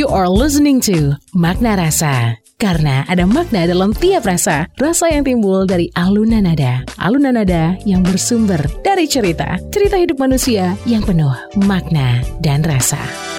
You are listening to Makna Rasa. Karena ada makna dalam tiap rasa. Rasa yang timbul dari alunan nada. Alunan nada yang bersumber dari cerita. Cerita hidup manusia yang penuh makna dan rasa.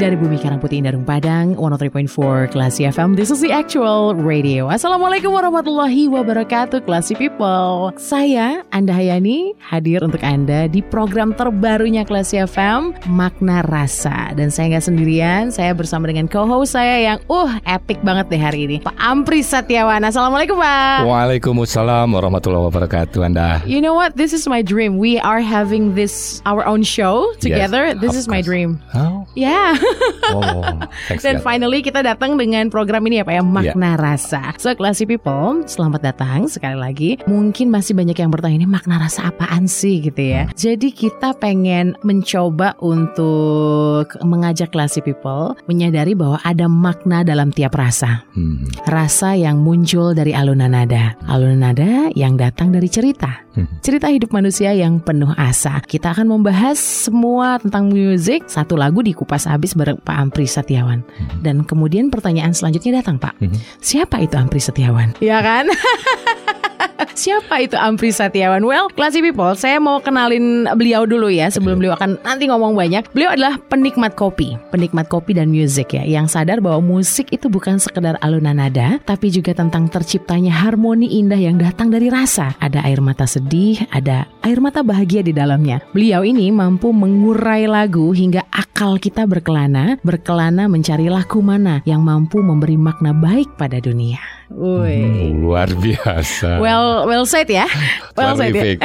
Dari Bumi Karangputih Indarung Padang 103.4 Klasi FM This is the actual radio. Assalamualaikum warahmatullahi wabarakatuh Klasi People. Saya Anda Hayani hadir untuk Anda di program terbarunya Klasi FM Makna Rasa. Dan saya nggak sendirian Saya bersama dengan co-host saya yang uh epic banget deh hari ini Pak Ampri Setiawan Assalamualaikum Pak. Waalaikumsalam warahmatullahi wabarakatuh Anda. You know what? This is my dream. We are having this our own show together. Yes, This is my dream. Oh, Yeah oh thanks Dan God. finally kita datang dengan program ini ya Pak ya Iya. Makna Rasa. So Classy People Selamat datang sekali lagi. Mungkin masih banyak yang bertanya Ini makna rasa apaan sih? gitu ya. Hmm. Jadi kita pengen mencoba untuk Mengajak Classy People Menyadari bahwa ada makna dalam tiap rasa. Hmm, Rasa yang muncul dari alunan nada. Alunan nada yang datang dari cerita. Hmm. Cerita hidup manusia yang penuh asa. Kita akan membahas semua tentang musik Satu lagu dikupas habis bareng Pak Ampri Setiawan Dan kemudian pertanyaan selanjutnya datang Pak Mhm. Siapa itu Ampri Setiawan? Ya kan? Siapa itu Ampri Setiawan? Well, Classy People, saya mau kenalin beliau dulu ya sebelum beliau akan nanti ngomong banyak. Beliau adalah penikmat kopi, penikmat kopi dan musik ya, yang sadar bahwa musik itu bukan sekedar alunan nada, tapi juga tentang terciptanya harmoni indah yang datang dari rasa. Ada air mata sedih, ada air mata bahagia di dalamnya. Beliau ini mampu mengurai lagu hingga akal kita berkelana, berkelana mencari lagu mana yang mampu memberi makna baik pada dunia. Woi. Hmm, luar biasa. Well, well said ya. Well said ya.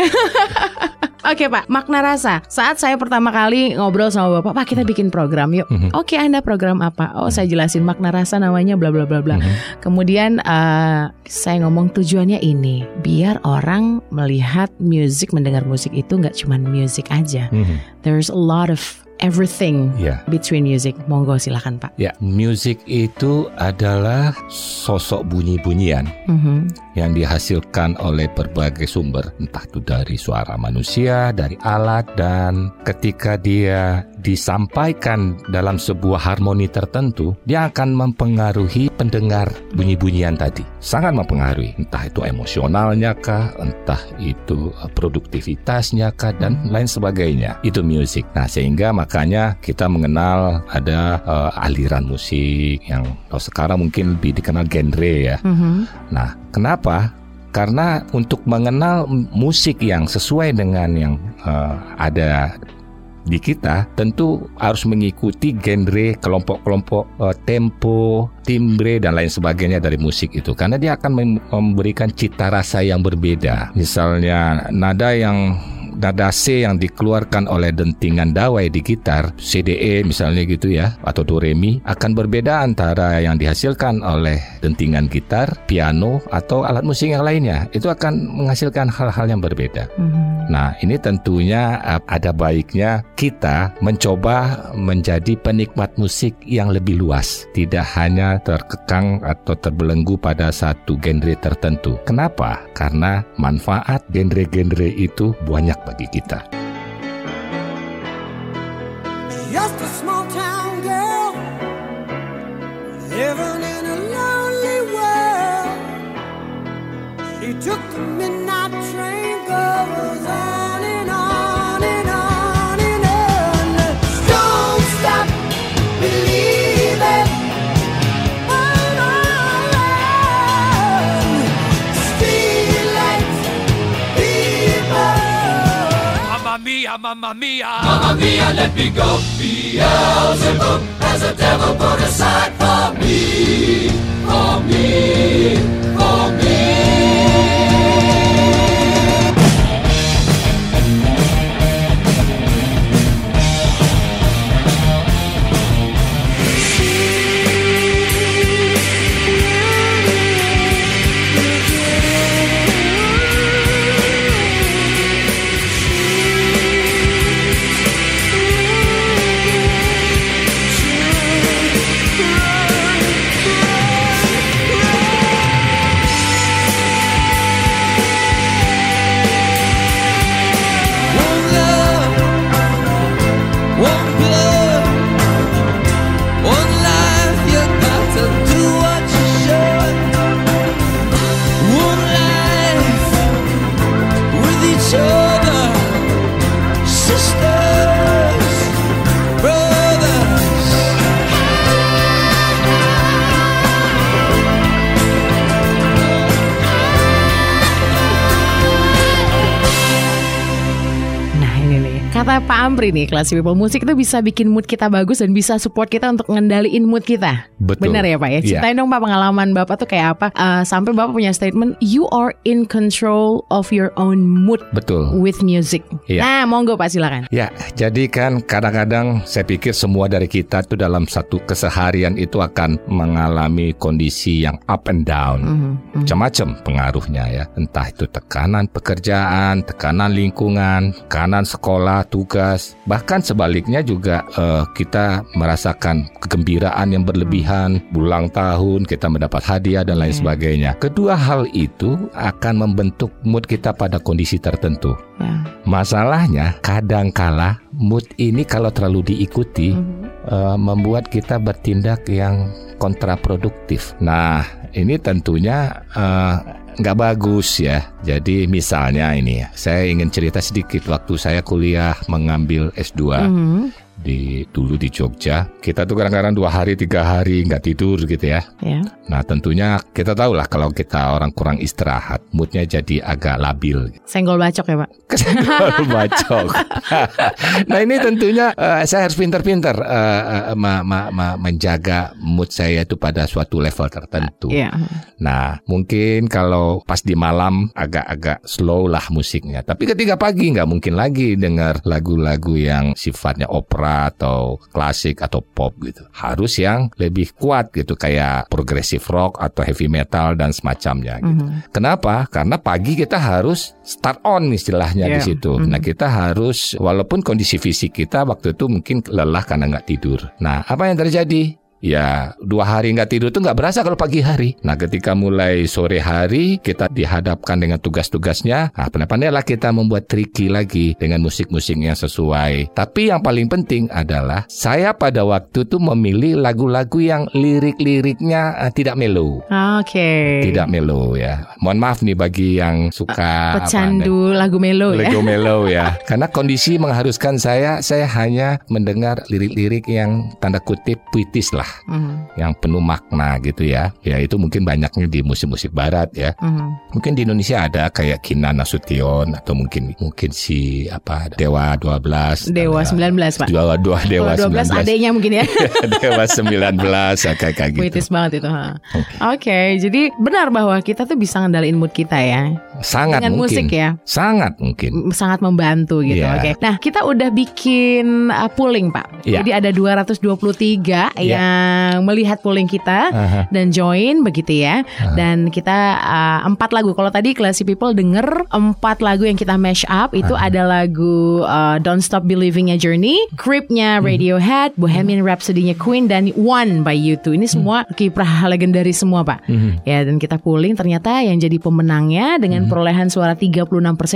Oke Pak, makna rasa. Saat saya pertama kali ngobrol sama Bapak, Pak kita bikin program yuk. Mhm. Oke Anda program apa? Oh saya jelasin makna rasa namanya bla bla bla bla. Kemudian eh, saya ngomong tujuannya ini, biar orang melihat musik, mendengar musik itu nggak cuma musik aja. Mhm. There's a lot of everything Ya, between music. Monggo silakan Pak. ya. Musik itu adalah sosok bunyi-bunyian Mhm. Yang dihasilkan oleh berbagai sumber, entah itu dari suara manusia, dari alat, dan ketika dia disampaikan dalam sebuah harmoni tertentu, dia akan mempengaruhi pendengar bunyi-bunyian tadi. Sangat mempengaruhi, entah itu emosionalnya kah, entah itu eh, produktivitasnya kah, dan lain sebagainya. Itu musik. Nah, sehingga makanya kita mengenal ada eh, aliran musik yang kalau sekarang mungkin lebih dikenal genre ya. Mhm. Nah, kenapa? Karena untuk mengenal musik yang sesuai dengan yang eh, ada di kita, tentu harus mengikuti genre, kelompok-kelompok eh, tempo, timbre dan lain sebagainya dari musik itu. Karena dia akan mem- memberikan cita rasa yang berbeda. Misalnya nada yang nada C yang dikeluarkan oleh dentingan dawai di gitar CDE misalnya gitu ya atau do re mi akan berbeda antara yang dihasilkan oleh dentingan gitar, piano atau alat musik yang lainnya. Itu akan menghasilkan hal-hal yang berbeda. Mhm. Nah, ini tentunya uh, ada baiknya kita mencoba menjadi penikmat musik yang lebih luas, tidak hanya terkekang atau terbelenggu pada satu genre tertentu. Kenapa? Karena manfaat genre-genre itu banyak bagi kita. Just a small town girl living in a lonely world. She took the midnight train, goes mia, mamma mia. Mamma mia, let me go. Beelzebub has a devil put aside for me. For me. For me. Kata Pak Ampri nih, Classy People, musik itu bisa bikin mood kita bagus dan bisa support kita untuk ngendaliin mood kita. Betul. Benar ya Pak ya? Iya. Ceritain dong Pak pengalaman Bapak tuh kayak apa? Eh, sampai Bapak punya statement, you are in control of your own mood Betul. with music. Iya. Nah, monggo Pak silakan. Ya, jadi kan kadang-kadang saya pikir semua dari kita tuh dalam satu keseharian itu akan mengalami kondisi yang up and down. Mhm, mhm. Macam-macam pengaruhnya ya. Entah itu tekanan pekerjaan, tekanan lingkungan, tekanan sekolah, tugas. Bahkan sebaliknya juga eh, kita merasakan kegembiraan yang berlebihan, bulang tahun, kita mendapat hadiah dan lain Oke. sebagainya. Kedua hal itu akan membentuk mood kita pada kondisi tertentu. Ya. Masalahnya kadangkala mood ini kalau terlalu diikuti Mhm. eh, membuat kita bertindak yang kontraproduktif. Nah, ini tentunya eh, nggak bagus ya. Jadi misalnya ini, ya, saya ingin cerita sedikit waktu saya kuliah mengambil S2 Mhm. Di dulu di Jogja. Kita tuh kadang-kadang dua hari tiga hari nggak tidur gitu ya. Ya. Nah tentunya kita tahu lah kalau kita orang kurang istirahat, moodnya jadi agak labil. Senggol bacok ya Pak. kesenggol bacok. nah ini tentunya eh, saya harus pintar-pintar eh, eh, ma- ma- ma- menjaga mood saya itu pada suatu level tertentu. Iya. Nah mungkin kalau pas di malam agak-agak slow lah musiknya. Tapi ketika pagi nggak mungkin lagi dengar lagu-lagu yang sifatnya opera atau klasik atau pop gitu. Harus yang lebih kuat gitu kayak progressive rock atau heavy metal dan semacamnya. Gitu. Mhm. Kenapa? Karena pagi kita harus start on istilahnya di Iya. situ. Mhm. Nah kita harus walaupun kondisi fisik kita waktu itu mungkin lelah karena nggak tidur. Nah apa yang terjadi? Ya dua hari nggak tidur tuh nggak berasa kalau pagi hari. Nah ketika mulai sore hari kita dihadapkan dengan tugas-tugasnya. Nah pandai-pandailah kita membuat tricky lagi dengan musik-musik yang sesuai. Tapi yang paling penting adalah saya pada waktu itu memilih lagu-lagu yang lirik-liriknya eh, tidak melo. Oke. Tidak melo ya. Mohon maaf nih bagi yang suka apa, Pecandu lagu melo ya. Lego melo ya. Karena kondisi mengharuskan saya saya hanya mendengar lirik-lirik yang tanda kutip puitis lah, Mhm. yang penuh makna gitu ya. Ya itu mungkin banyaknya di musik-musik barat ya. Mhm. Mungkin di Indonesia ada kayak Kinan Nasution atau mungkin mungkin si apa Dewa 12 Dewa ada- 19 Pak. Dewa, Dewa, Dewa Kalau 12 19 adanya mungkin ya. Dewa 19 ya, kayak kayak gitu. Puitis banget itu. Oke, jadi benar bahwa kita tuh bisa ngendaliin mood kita ya. Sangat Dengan mungkin. musik ya. Sangat mungkin. Sangat membantu gitu. Iya. Oke. Nah, kita udah bikin uh, polling, Pak. Iya. Jadi ada 223 Iya. yang melihat polling kita Aha. dan join begitu ya. Dan kita uh, empat lagu. Kalau tadi Classy People denger empat lagu yang kita mash up itu ada lagu uh, Don't Stop Believing-nya Journey, Creep-nya Radiohead, Bohemian Rhapsody-nya Queen dan One by U2. Ini semua kiprah legendaris semua, Pak. Ya, dan kita polling ternyata yang jadi pemenangnya dengan perolehan suara 36%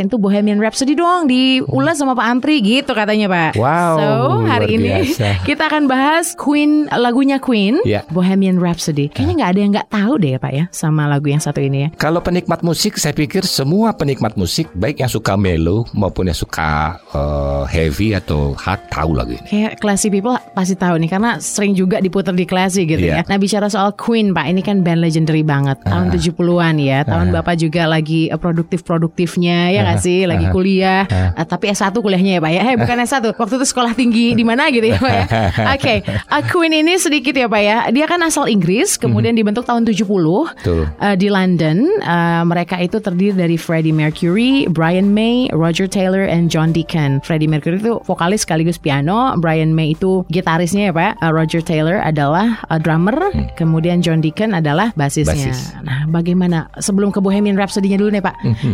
itu Bohemian Rhapsody doang diulas sama Pak Antri gitu katanya, Pak. Wow, So, hari ini kita akan bahas Queen lagunya Queen, Ya. Bohemian Rhapsody. Kayaknya nggak ada yang nggak tahu deh ya Pak ya sama lagu yang satu ini ya. Kalau penikmat musik, saya pikir semua penikmat musik, baik yang suka mellow maupun yang suka eh, heavy atau hard, tahu lagu ini. Kayak classy people pasti tahu nih karena sering juga diputar di classy gitu Iya. ya. Nah bicara soal Queen Pak, ini kan band legendary banget tahun 70-an ya. Tahun Bapak juga lagi produktif-produktifnya ya nggak sih, lagi kuliah. Eh, tapi S1 kuliahnya ya Pak ya. Eh bukan S1, waktu itu sekolah tinggi di mana gitu ya Pak ya. Oke, eh, Queen ini sedikit ya Pak ya. Dia kan asal Inggris, kemudian dibentuk tahun 70 Betul. Uh, di London, uh, mereka itu terdiri dari Freddie Mercury, Brian May, Roger Taylor, and John Deacon. Freddie Mercury itu vokalis sekaligus piano, Brian May itu gitarisnya ya Pak, Uh, Roger Taylor adalah uh, drummer, kemudian John Deacon adalah basisnya. Basis. Nah, bagaimana sebelum ke Bohemian Rhapsody-nya dulu nih Pak?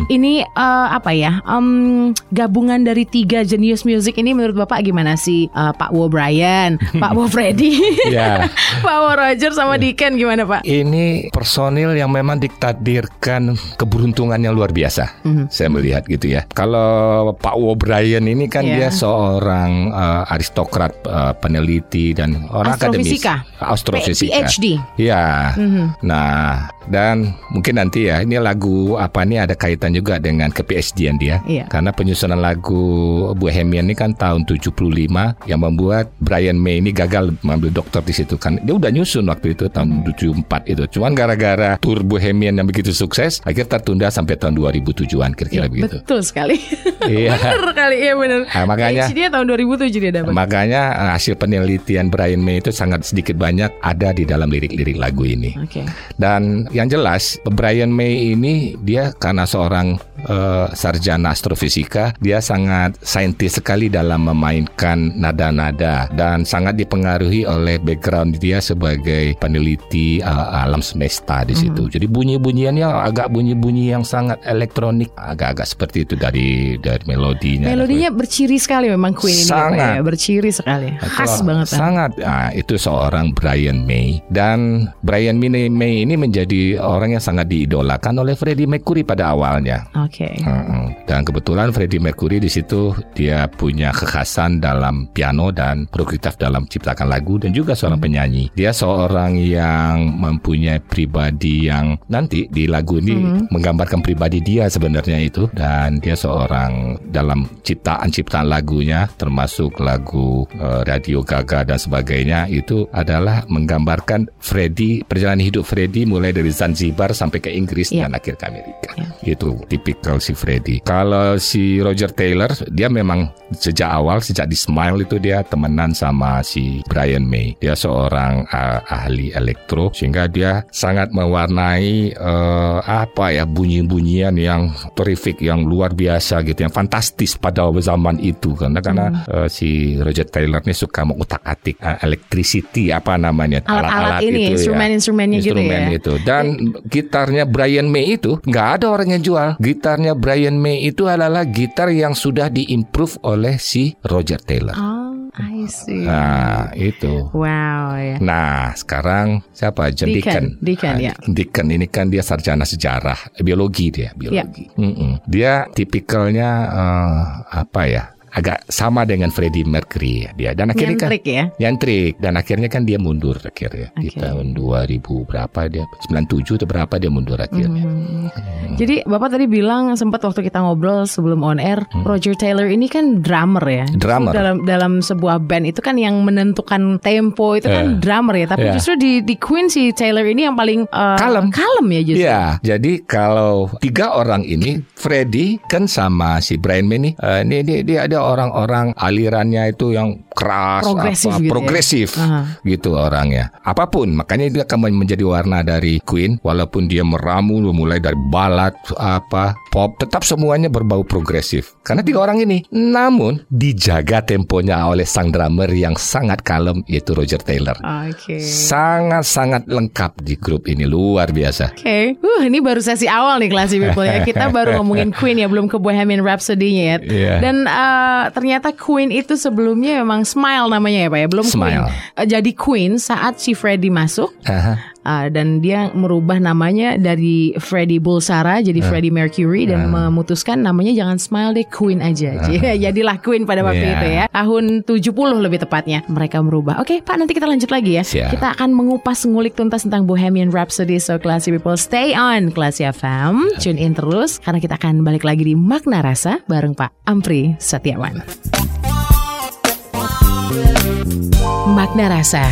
Ini uh, apa ya? Um, gabungan dari tiga jenius music ini menurut Bapak gimana sih? Uh, Pak Wo Brian, Pak Wo Freddie, Ya. Pak Wo Roger sama Deacon gimana Pak? Ini personil yang memang ditakdirkan keberuntungan yang luar biasa. Mhm. Saya melihat gitu ya. Kalau Pak O'Brien ini kan Iya. dia seorang eh, aristokrat eh, peneliti dan orang akademis. Astrofisika. Astrofisika. PhD. Ya. Mhm. Nah, dan mungkin nanti ya ini lagu apa nih ada kaitan juga dengan ke PhD-an dia. Iya. Karena penyusunan lagu Bohemian ini kan tahun 75 yang membuat Brian May ini gagal mengambil dokter di situ kan. Dia udah nyusun waktu itu tahun 74 itu. Cuman gara-gara tour Bohemian yang begitu sukses, akhirnya tertunda sampai tahun 2007-an kira-kira Iya, begitu. Betul sekali. Iya. bener kali, iya bener. Nah, makanya- PhD-nya tahun 2007 dia dapat. Makanya eh, hasil penelitian Brian May itu sangat sedikit banyak ada di dalam lirik-lirik lagu ini. Oke. Dan yang jelas Brian May ini dia karena seorang eh, sarjana astrofisika, dia sangat saintis sekali dalam memainkan nada-nada dan sangat dipengaruhi oleh background dia sebagai peneliti eh, alam semesta di situ. Jadi bunyi-bunyiannya agak bunyi-bunyi yang sangat elektronik, agak-agak seperti itu dari dari melodinya. Melodinya berciri sekali memang Queen ini. Pak, Sangat. ya. Berciri sekali. Khas Betul, banget. Sangat. Nah, itu seorang Brian May dan Brian May May ini menjadi orang yang sangat diidolakan oleh Freddie Mercury pada awalnya. Oke. Mm-mm. Dan kebetulan Freddie Mercury di situ dia punya kekhasan dalam piano dan produktif dalam ciptakan lagu dan juga seorang penyanyi. Dia seorang yang mempunyai pribadi yang nanti di lagu ini menggambarkan pribadi dia sebenarnya itu dan dia seorang dalam ciptaan-ciptaan lagunya termasuk lagu eh, Radio Gaga dan sebagainya itu adalah menggambarkan Freddie perjalanan hidup Freddie mulai dari Zanzibar sampai ke Inggris Iya. dan akhir ke Amerika. Iya. Itu tipikal si Freddie. Kalau si Roger Taylor, dia memang sejak awal, sejak di Smile itu dia temenan sama si Brian May. Dia seorang uh, ahli elektro, sehingga dia sangat mewarnai uh, apa ya bunyi-bunyian yang terrific, yang luar biasa gitu, yang fantastis pada zaman itu. Karena karena uh, si Roger Taylor ini suka mengutak-atik uh, electricity apa namanya Alat-alat itu ya. instrumen-instrumennya gitu Instrumen ya. itu. Dan gitarnya Brian May itu nggak ada orang yang jual. Gitarnya Brian May itu adalah gitar yang sudah diimprove oleh si Roger Taylor. Oh, I see. Nah, itu. Wow, ya. Nah, sekarang siapa? John Deacon. Deacon. Deacon, Ah, ya. Deacon ini kan dia sarjana sejarah, biologi dia, biologi. Mm-mm. Dia tipikalnya eh, apa ya? Agak sama dengan Freddie Mercury ya, dia. Dan akhirnya kan Nyentrik ya. Nyantrik dan akhirnya kan dia mundur akhirnya di Oke. tahun 2000 berapa dia 97 atau berapa dia mundur akhirnya. Hmm. Jadi Bapak tadi bilang sempat waktu kita ngobrol sebelum on air, Roger Taylor ini kan drummer ya. Hmm. Drummer. dalam dalam sebuah band itu kan yang menentukan tempo itu kan Eh. drummer ya. Tapi Iya. justru di di Queen si Taylor ini yang paling eh, Kalem. kalem ya justru. Iya, jadi kalau tiga orang ini, Freddy kan sama si Brian May nih, eh, ini dia, dia ada orang-orang alirannya itu yang keras, Progresif apa, gitu ya. progresif Aha. gitu orangnya. Apa pun, makanya dia akan menjadi warna dari Queen, walaupun dia meramu mulai dari balad apa pop, tetap semuanya berbau progresif. Karena tiga orang ini, namun dijaga temponya oleh sang drummer yang sangat kalem yaitu Roger Taylor. Oke. Sangat-sangat lengkap di grup ini luar biasa. Oke, uh ini baru sesi awal nih Classy People ya. Kita baru ngomongin Queen ya, belum ke Bohemian Rhapsody-nya ya. Iya. Dan eh, ternyata Queen itu sebelumnya memang Smile namanya ya Pak ya, belum Smile. Queen. Eh, jadi Queen saat si Freddie masuk Aha. Uh, dan dia merubah namanya dari Freddie Bulsara jadi Ah. Freddie Mercury dan memutuskan namanya jangan Smile deh Queen aja. Jadi jadilah Queen pada waktu Ah. Iya. itu ya. Tahun 70 lebih tepatnya mereka merubah. Oke, Pak nanti kita lanjut lagi ya. Siap. Kita akan mengupas ngulik tuntas tentang Bohemian Rhapsody. So classy people stay on Classy FM. Tune in terus karena kita akan balik lagi di Makna Rasa bareng Pak Ampri Setiawan. Makna Rasa.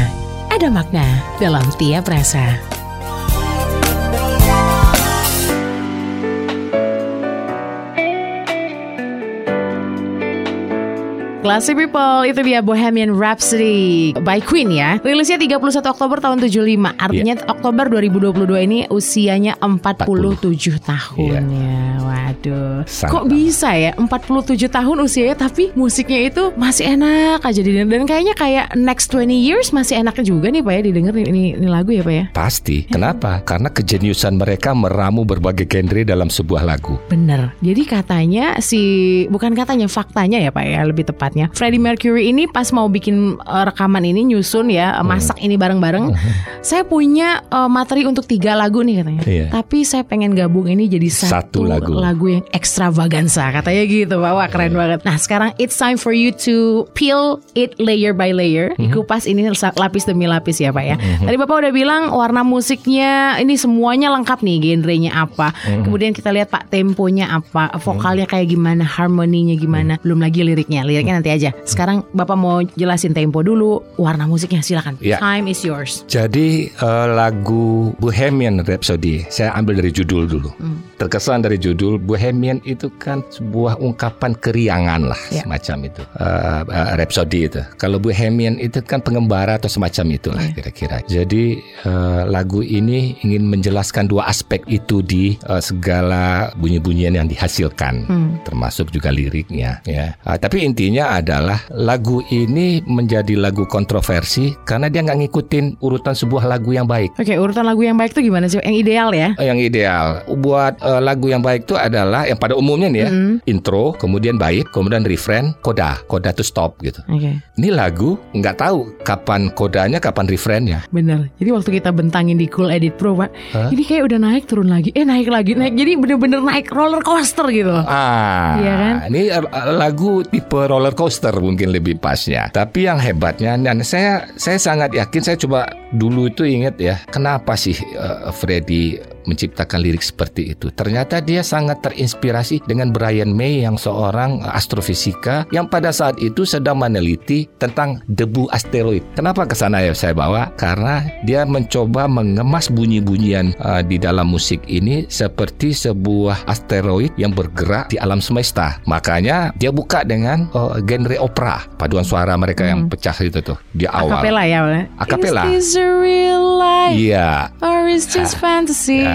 Ada makna dalam tiap rasa. Classy People, itu dia Bohemian Rhapsody by Queen ya. Rilisnya 31 Oktober tahun 75. Artinya Oktober 2022 ini usianya 47 tahun ya. Waduh. Sangat Kok bisa ya 47 tahun usianya tapi musiknya itu masih enak aja didengar dan kayaknya kayak next 20 years masih enak juga nih Pak ya didengar ini, ini lagu ya Pak ya. Pasti. Kenapa? Karena kejeniusan mereka meramu berbagai genre dalam sebuah lagu. Bener. Jadi katanya si bukan katanya faktanya ya Pak ya lebih tepatnya tepatnya. Freddie Mercury ini pas mau bikin uh, rekaman ini nyusun ya, uh, masak ini bareng-bareng. Saya punya uh, materi untuk tiga lagu nih katanya. Iya. Tapi saya pengen gabung ini jadi satu, Satu lagu. yang ekstravaganza katanya gitu. Wah keren banget. Nah sekarang it's time for you to peel it layer by layer. Dikupas ini lapis demi lapis ya Pak ya. Tadi Bapak udah bilang warna musiknya ini semuanya lengkap nih genrenya apa. Kemudian kita lihat Pak temponya apa, vokalnya kayak gimana, harmoninya gimana. Belum lagi liriknya. Liriknya nanti aja. Sekarang Bapak mau jelasin tempo dulu, warna musiknya silakan. Ya. Time is yours. Jadi eh, lagu Bohemian Rhapsody saya ambil dari judul dulu. Terkesan dari judul Bohemian itu kan sebuah ungkapan keriangan lah Ya. semacam itu. Eh, eh, Rhapsody itu. Kalau Bohemian itu kan pengembara atau semacam itulah Ya. kira-kira. Jadi eh, lagu ini ingin menjelaskan dua aspek itu di eh, segala bunyi-bunyian yang dihasilkan, termasuk juga liriknya. Ya. Ah, tapi intinya adalah lagu ini menjadi lagu kontroversi karena dia nggak ngikutin urutan sebuah lagu yang baik. Oke, urutan lagu yang baik tuh gimana sih? Yang ideal ya? Eh, Yang ideal buat eh, lagu yang baik itu adalah yang pada umumnya nih ya intro, kemudian bait, kemudian refrain, koda, koda to stop gitu. Oke. Ini lagu nggak tahu kapan kodanya, kapan refrainnya. Bener. Jadi waktu kita bentangin di Cool Edit Pro, Pak, Hah? ini kayak udah naik turun lagi, eh naik lagi, naik. Jadi bener-bener naik roller coaster gitu. Ah, Iya kan? ini eh, lagu tipe roller coaster mungkin lebih pasnya. Tapi yang hebatnya dan saya saya sangat yakin saya coba dulu itu ingat ya, kenapa sih eh, Freddy menciptakan lirik seperti itu? Ternyata dia sangat terinspirasi dengan Brian May yang seorang astrofisika yang pada saat itu sedang meneliti tentang debu asteroid. Kenapa ke sana ya saya bawa? Karena dia mencoba mengemas bunyi-bunyian eh, di dalam musik ini seperti sebuah asteroid yang bergerak di alam semesta. Makanya dia buka dengan eh, genre opera, paduan suara mereka yang pecah itu tuh di awal. Akapela ya? Akapela. Is this a real life? Iya. Or is this fantasy?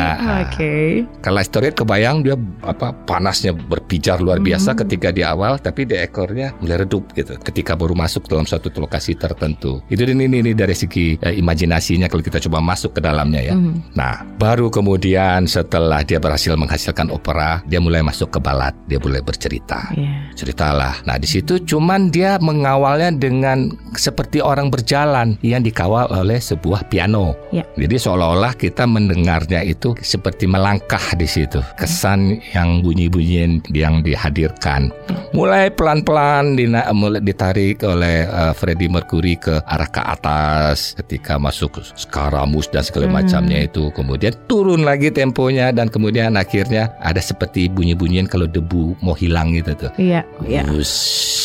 Oke. Kalau asteroid kebayang dia apa panasnya berpijar luar biasa ketika di awal, tapi di ekornya mulai redup gitu. Ketika baru masuk dalam suatu lokasi tertentu. Itu ini ini, ini dari segi eh, imajinasinya kalau kita coba masuk ke dalamnya ya. Nah, baru kemudian setelah dia berhasil menghasilkan opera, dia mulai masuk ke balad, dia mulai bercerita. Iya. Ceritalah. Nah, di situ cuman dia mengawalnya dengan seperti orang berjalan yang dikawal oleh sebuah piano. Ya. Jadi seolah-olah kita mendengarnya itu seperti melangkah di situ. Kesan yang bunyi-bunyian yang dihadirkan. Mulai pelan-pelan dina- mulai ditarik oleh uh, Freddie Mercury ke arah ke atas ketika masuk skaramus dan segala macamnya itu. Kemudian turun lagi temponya dan kemudian akhirnya ada seperti bunyi-bunyian kalau debu mau hilang gitu tuh. Iya. Iya.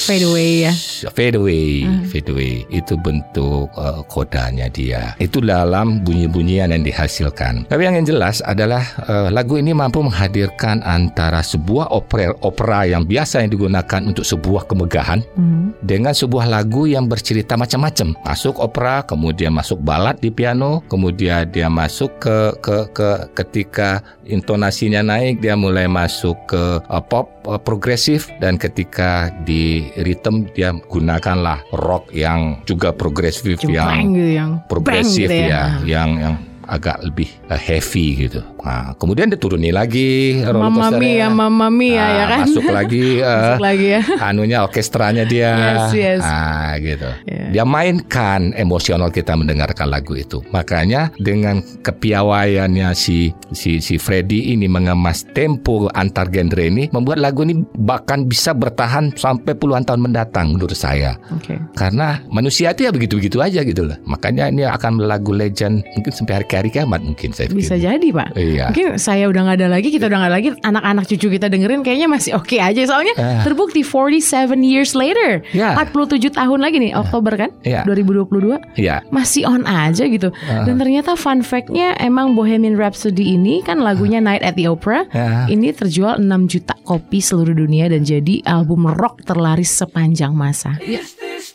Fade away ya. Fade away, fade away. Itu bentuk uh, kodanya dia. Itu dalam bunyi-bunyian yang dihasilkan. Tapi yang jelas adalah uh, lagu ini mampu menghadirkan antara sebuah opera, opera yang biasa yang digunakan untuk sebuah kemegahan Hmm. dengan sebuah lagu yang bercerita macam-macam. Masuk opera, kemudian masuk balad di piano, kemudian dia masuk ke ke ke ketika intonasinya naik dia mulai masuk ke uh, pop uh, progresif dan ketika di rhythm dia gunakanlah rock yang juga progresif Jempreng yang gitu yang progresif gitu ya, yang yang agak lebih uh, heavy gitu. Nah, kemudian dituruni lagi roller coasternya. mia, mamma mia Ah, ya kan. Masuk lagi uh, Masuk lagi ya. anunya orkestranya dia. Yes, yes. Ah, gitu. Yeah. Dia mainkan emosional kita mendengarkan lagu itu. Makanya dengan kepiawaiannya si si si Freddy ini mengemas tempo antar genre ini membuat lagu ini bahkan bisa bertahan sampai puluhan tahun mendatang menurut saya. Oke. Karena manusia itu ya begitu-begitu aja gitu loh. Makanya ini akan lagu legend mungkin sampai hari-hari kiamat mungkin Bisa jadi pak. Iya. Mungkin saya udah nggak ada lagi, kita udah nggak ada lagi. Anak-anak cucu kita dengerin kayaknya masih oke aja. Soalnya Ah. terbukti 47 years later, Ya. 47 tahun lagi nih Oktober kan, Ya. 2022 Iya. masih on aja gitu. Ah. Dan ternyata fun fact-nya emang Bohemian Rhapsody ini kan lagunya Night at the Opera. Ya. Ini terjual 6 juta kopi seluruh dunia dan jadi album rock terlaris sepanjang masa. Is this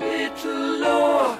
Little law.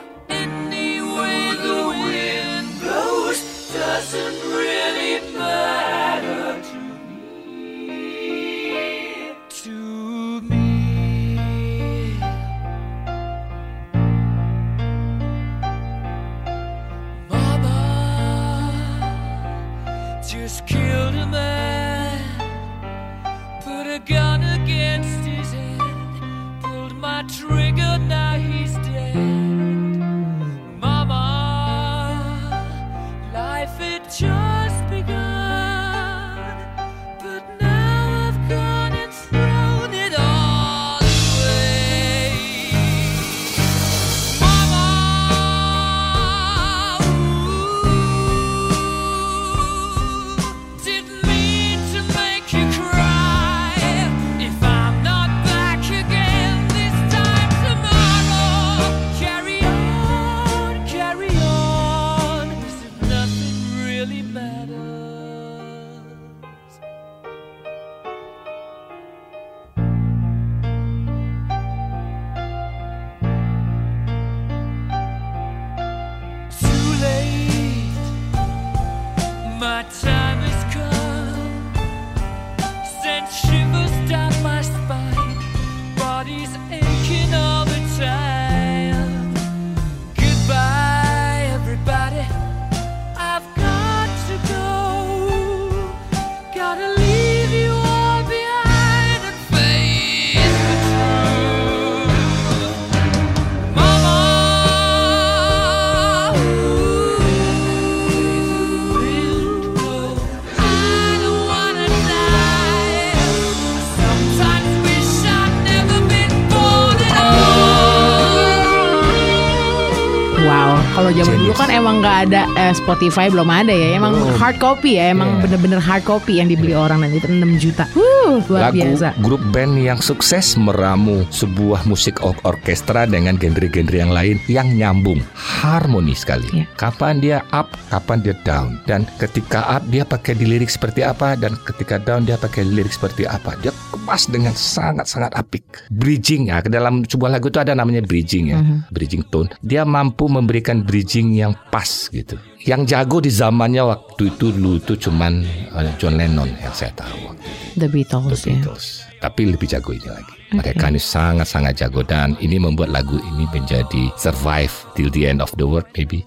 Emang nggak ada eh, Spotify belum ada ya, emang hard copy ya, emang Iya. bener-bener hard copy yang dibeli orang dan itu 6 juta. Wuh, luar Lagu biasa. grup band yang sukses meramu sebuah musik or- orkestra dengan genre-genre yang lain yang nyambung, harmoni sekali. Iya. Kapan dia up, kapan dia down. Dan ketika up dia pakai di lirik seperti apa dan ketika down dia pakai di lirik seperti apa. Dia kemas dengan sangat-sangat apik. Bridging ya, ke dalam sebuah lagu itu ada namanya bridging ya, bridging tone. Dia mampu memberikan bridging yang pas gitu. Yang jago di zamannya waktu itu dulu itu cuman eh, John Lennon yang saya tahu waktu itu. The Beatles ya. Beatles. Tapi lebih jago ini lagi. Mereka ini sangat-sangat jago dan ini membuat lagu ini menjadi survive till the end of the world maybe.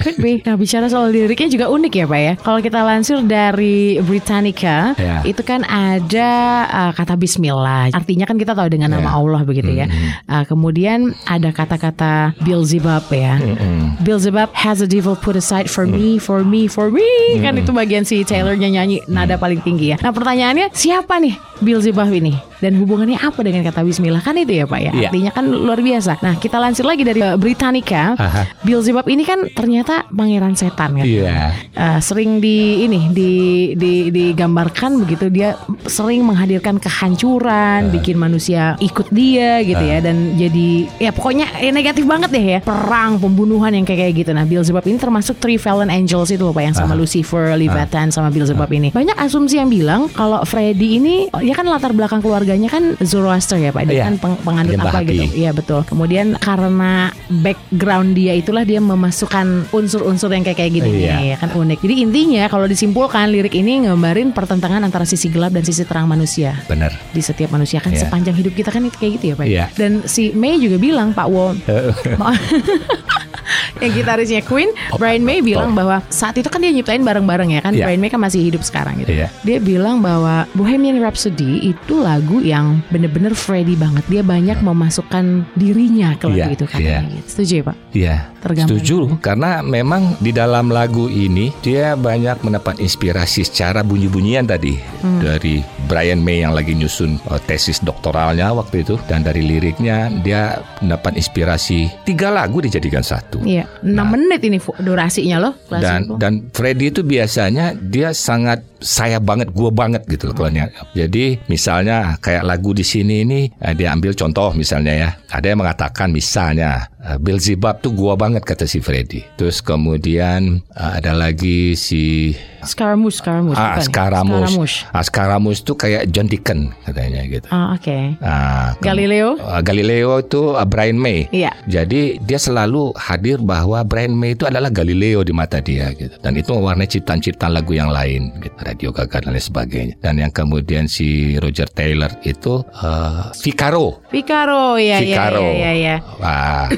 Could be. Nah bicara soal liriknya juga unik ya Pak ya. Kalau kita lansir dari Britannica, Ya. itu kan ada uh, kata Bismillah. Artinya kan kita tahu dengan nama Ya. Allah begitu ya. Uh, kemudian ada kata-kata Beelzebub ya. Beelzebub has a devil put aside for me, for me, for me. Kan itu bagian si Taylornya nyanyi nada paling tinggi ya. Nah pertanyaannya siapa nih Beelzebub ini? Dan hubungannya apa dengan kata Bismillah? Kan itu ya Pak ya. Iya. Artinya kan luar biasa. Nah kita lansir lagi dari uh, Britannica. Aha. Beelzebub ini kan ternyata pangeran setan kan. Iya. Uh, sering di ini di, di digambarkan begitu dia sering menghadirkan kehancuran, bikin manusia ikut dia gitu ya dan jadi ya pokoknya eh, negatif banget deh ya. Perang, pembunuhan yang kayak kayak gitu. Nah, Beelzebub ini termasuk Three Fallen Angels itu loh Pak yang sama Lucifer, Leviathan sama Beelzebub ini. Banyak asumsi yang bilang kalau Freddy ini ya kan latar belakang keluarganya kan Zoroaster ya Pak. Dia Iya. kan peng- penganut apa gitu. Iya betul. Kemudian karena background dia itulah dia memasukkan unsur-unsur yang kayak kayak gini Iya. ya kan unik. Jadi intinya kalau disimpulkan lirik ini ngambarin pertentangan antara sisi gelap dan sisi terang manusia Benar. di setiap manusia kan Iya. sepanjang hidup kita kan itu kayak gitu ya Pak. Iya. Dan si May juga bilang Pak Wo Ma- yang gitarisnya Queen Brian May bilang bahwa saat itu kan dia nyiptain bareng-bareng ya kan Iya. Brian May kan masih hidup sekarang gitu. Iya. Dia bilang bahwa Bohemian Rhapsody itu lagu yang bener-bener Freddie banget. Dia banyak memasukkan dirinya ke lagu Iya, itu katanya. iya. gitu. Setuju ya Pak? Iya, Tergambar. setuju karena memang di dalam lagu ini dia banyak mendapat inspirasi secara bunyi-bunyian tadi Hmm. dari Brian May yang lagi nyusun uh, tesis doktoralnya waktu itu dan dari liriknya dia mendapat inspirasi tiga lagu dijadikan satu. Iya, 6 menit ini durasinya loh. dan itu. dan Freddy itu biasanya dia sangat saya banget gua banget gitu loh kalau dia- jadi misalnya kayak lagu di sini ini eh, dia ambil contoh misalnya ya ada yang mengatakan misalnya Uh, Beelzebub tuh gua banget kata si Freddy. Terus kemudian uh, ada lagi si Scaramouche, Scaramouche. ah bukan? Scaramouche. Scaramouche. Ah, Scaramouche tuh kayak John Deacon katanya gitu. Ah, oke. Ah, ke- Galileo? uh, Galileo itu uh, Brian May. Iya. Jadi dia selalu hadir bahwa Brian May itu adalah Galileo di mata dia gitu. Dan itu mewarnai ciptaan-ciptaan lagu yang lain gitu. Radio Gaga dan lain sebagainya. Dan yang kemudian si Roger Taylor itu uh, Vicaro. Vicaro, ya, ya, Vicaro. ya, ya, ya. Wah,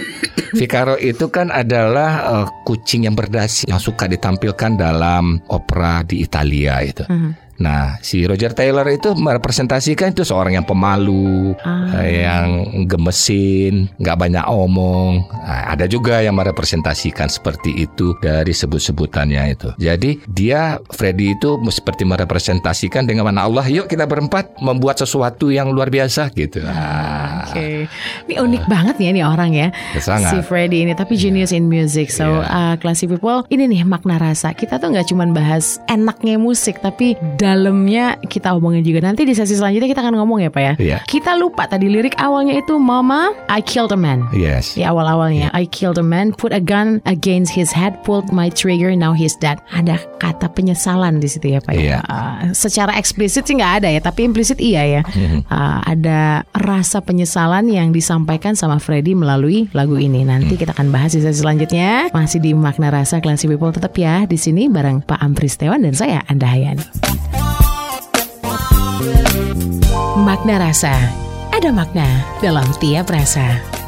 Vicaro itu kan adalah uh, kucing yang berdasi yang suka ditampilkan dalam opera di Italia itu. Mhm. Nah, si Roger Taylor itu merepresentasikan itu seorang yang pemalu, Ah. eh, yang gemesin, nggak banyak omong. Nah, ada juga yang merepresentasikan seperti itu dari sebut-sebutannya itu. Jadi dia Freddy itu seperti merepresentasikan dengan mana Allah, yuk kita berempat membuat sesuatu yang luar biasa gitu. Ah, Oke, ini unik banget ya nih orang ya, Sangat. si Freddy ini. Tapi genius in music. So, uh, classy people, ini nih makna rasa. Kita tuh nggak cuma bahas enaknya musik, tapi dalamnya kita omongin juga. Nanti di sesi selanjutnya kita akan ngomong ya, Pak ya. Iya. Kita lupa tadi lirik awalnya itu Mama, I killed a man. Yes. Di awal-awalnya I killed a man, put a gun against his head, pulled my trigger, now he's dead. Ada kata penyesalan di situ ya Pak ya. Iya. Uh, secara eksplisit sih nggak ada ya, tapi implisit iya ya. Mm-hmm. Uh, ada rasa penyesalan yang disampaikan sama Freddy melalui lagu ini. Nanti kita akan bahas di sesi selanjutnya. Masih di makna rasa Classy People tetap ya di sini bareng Pak Ampri Setiawan dan saya Anda Hayani. Makna rasa. Ada makna dalam tiap rasa.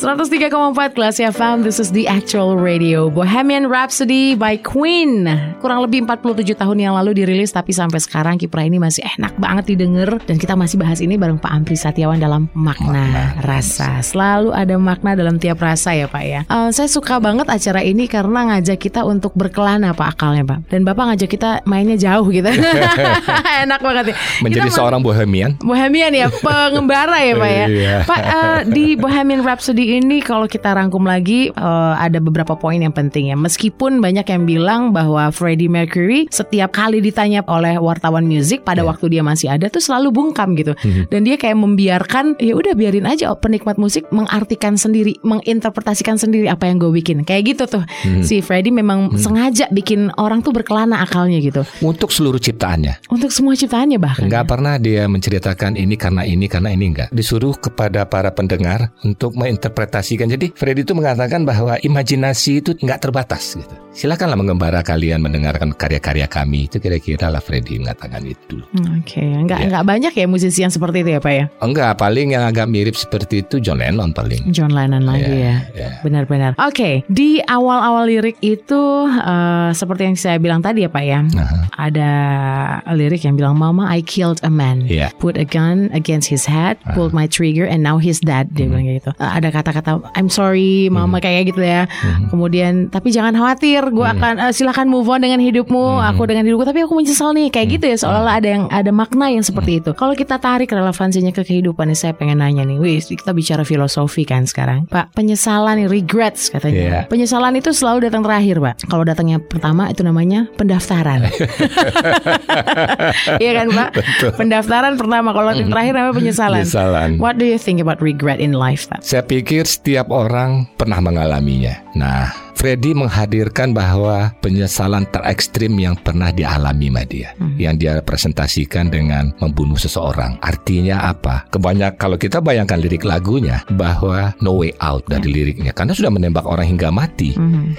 103,4 Kelas FM This is the actual radio. Bohemian Rhapsody by Queen. Kurang lebih 47 tahun yang lalu dirilis Tapi sampai sekarang kiprah ini masih enak banget didengar. Dan kita masih bahas ini bareng Pak Ampri Satiawan dalam makna, rasa. Selalu ada makna dalam tiap rasa ya Pak ya. Eh, Saya suka banget acara ini karena ngajak kita untuk berkelana Pak akalnya Pak. Dan Bapak ngajak kita mainnya jauh gitu. Enak banget ya. Menjadi Kita seorang bohemian. Bohemian ya, pengembara ya Pak ya. Iya. Pak eh, di Bohemian Rhapsody ini kalau kita rangkum lagi eh, ada beberapa poin yang penting ya. Meskipun banyak yang bilang bahwa Freddie Mercury setiap kali ditanya oleh wartawan musik pada waktu dia masih ada tuh selalu bungkam gitu. Dan dia kayak membiarkan ya udah biarin aja penikmat musik mengartikan sendiri, menginterpretasikan sendiri apa yang gue bikin. Kayak gitu tuh. Si Freddie memang sengaja bikin orang tuh berkelana akalnya gitu. Untuk seluruh ciptaannya. Untuk semua ciptaannya bahkan. Enggak pernah dia menceritakan ini karena ini karena ini enggak. Disuruh kepada para pendengar untuk menginterpretasikan. Jadi Freddy itu mengatakan bahwa imajinasi itu enggak terbatas gitu. Silakanlah mengembara kalian mendengarkan karya-karya kami. Itu kira-kira lah Freddy mengatakan itu. Hmm, Oke, nggak Iya. nggak banyak ya musisi yang seperti itu ya Pak ya? Enggak, paling yang agak mirip seperti itu John Lennon paling. John Lennon lagi ya. Benar-benar. Oke, di awal-awal lirik itu eh, seperti yang saya bilang tadi ya Pak ya. Aha. Ada lirik yang bilang Mama I killed a man. Iya. Put a gun against his head, pulled my trigger and now he's dead. Dia bilang kayak gitu. Eh, ada kata-kata I'm sorry Mama kayak gitu ya. Kemudian tapi jangan khawatir, gue akan eh, silakan move on dengan hidupmu, aku dengan hidupku tapi aku menyesal nih kayak gitu ya seolah-olah ada yang ada makna yang seperti itu. Kalau kita tarik relevansinya ke kehidupan nih saya pengen nanya nih, wih kita bicara filosofi kan sekarang. Pak, penyesalan nih regrets katanya. Iya. Penyesalan itu selalu datang terakhir, Pak. Kalau datangnya pertama itu namanya pendaftaran. Iya kan, Pak? Pendaftaran pertama, kalau yang terakhir namanya penyesalan. Penyesalan. What do you think about regret in life, Pak? Saya pikir setiap orang pernah mengalaminya. Nah, Freddy menghadirkan bahwa penyesalan terekstrim yang pernah dialami sama dia, yang dia presentasikan dengan membunuh seseorang. Artinya apa? Kebanyak kalau kita bayangkan lirik lagunya bahwa no way out dari liriknya, karena sudah menembak orang hingga mati.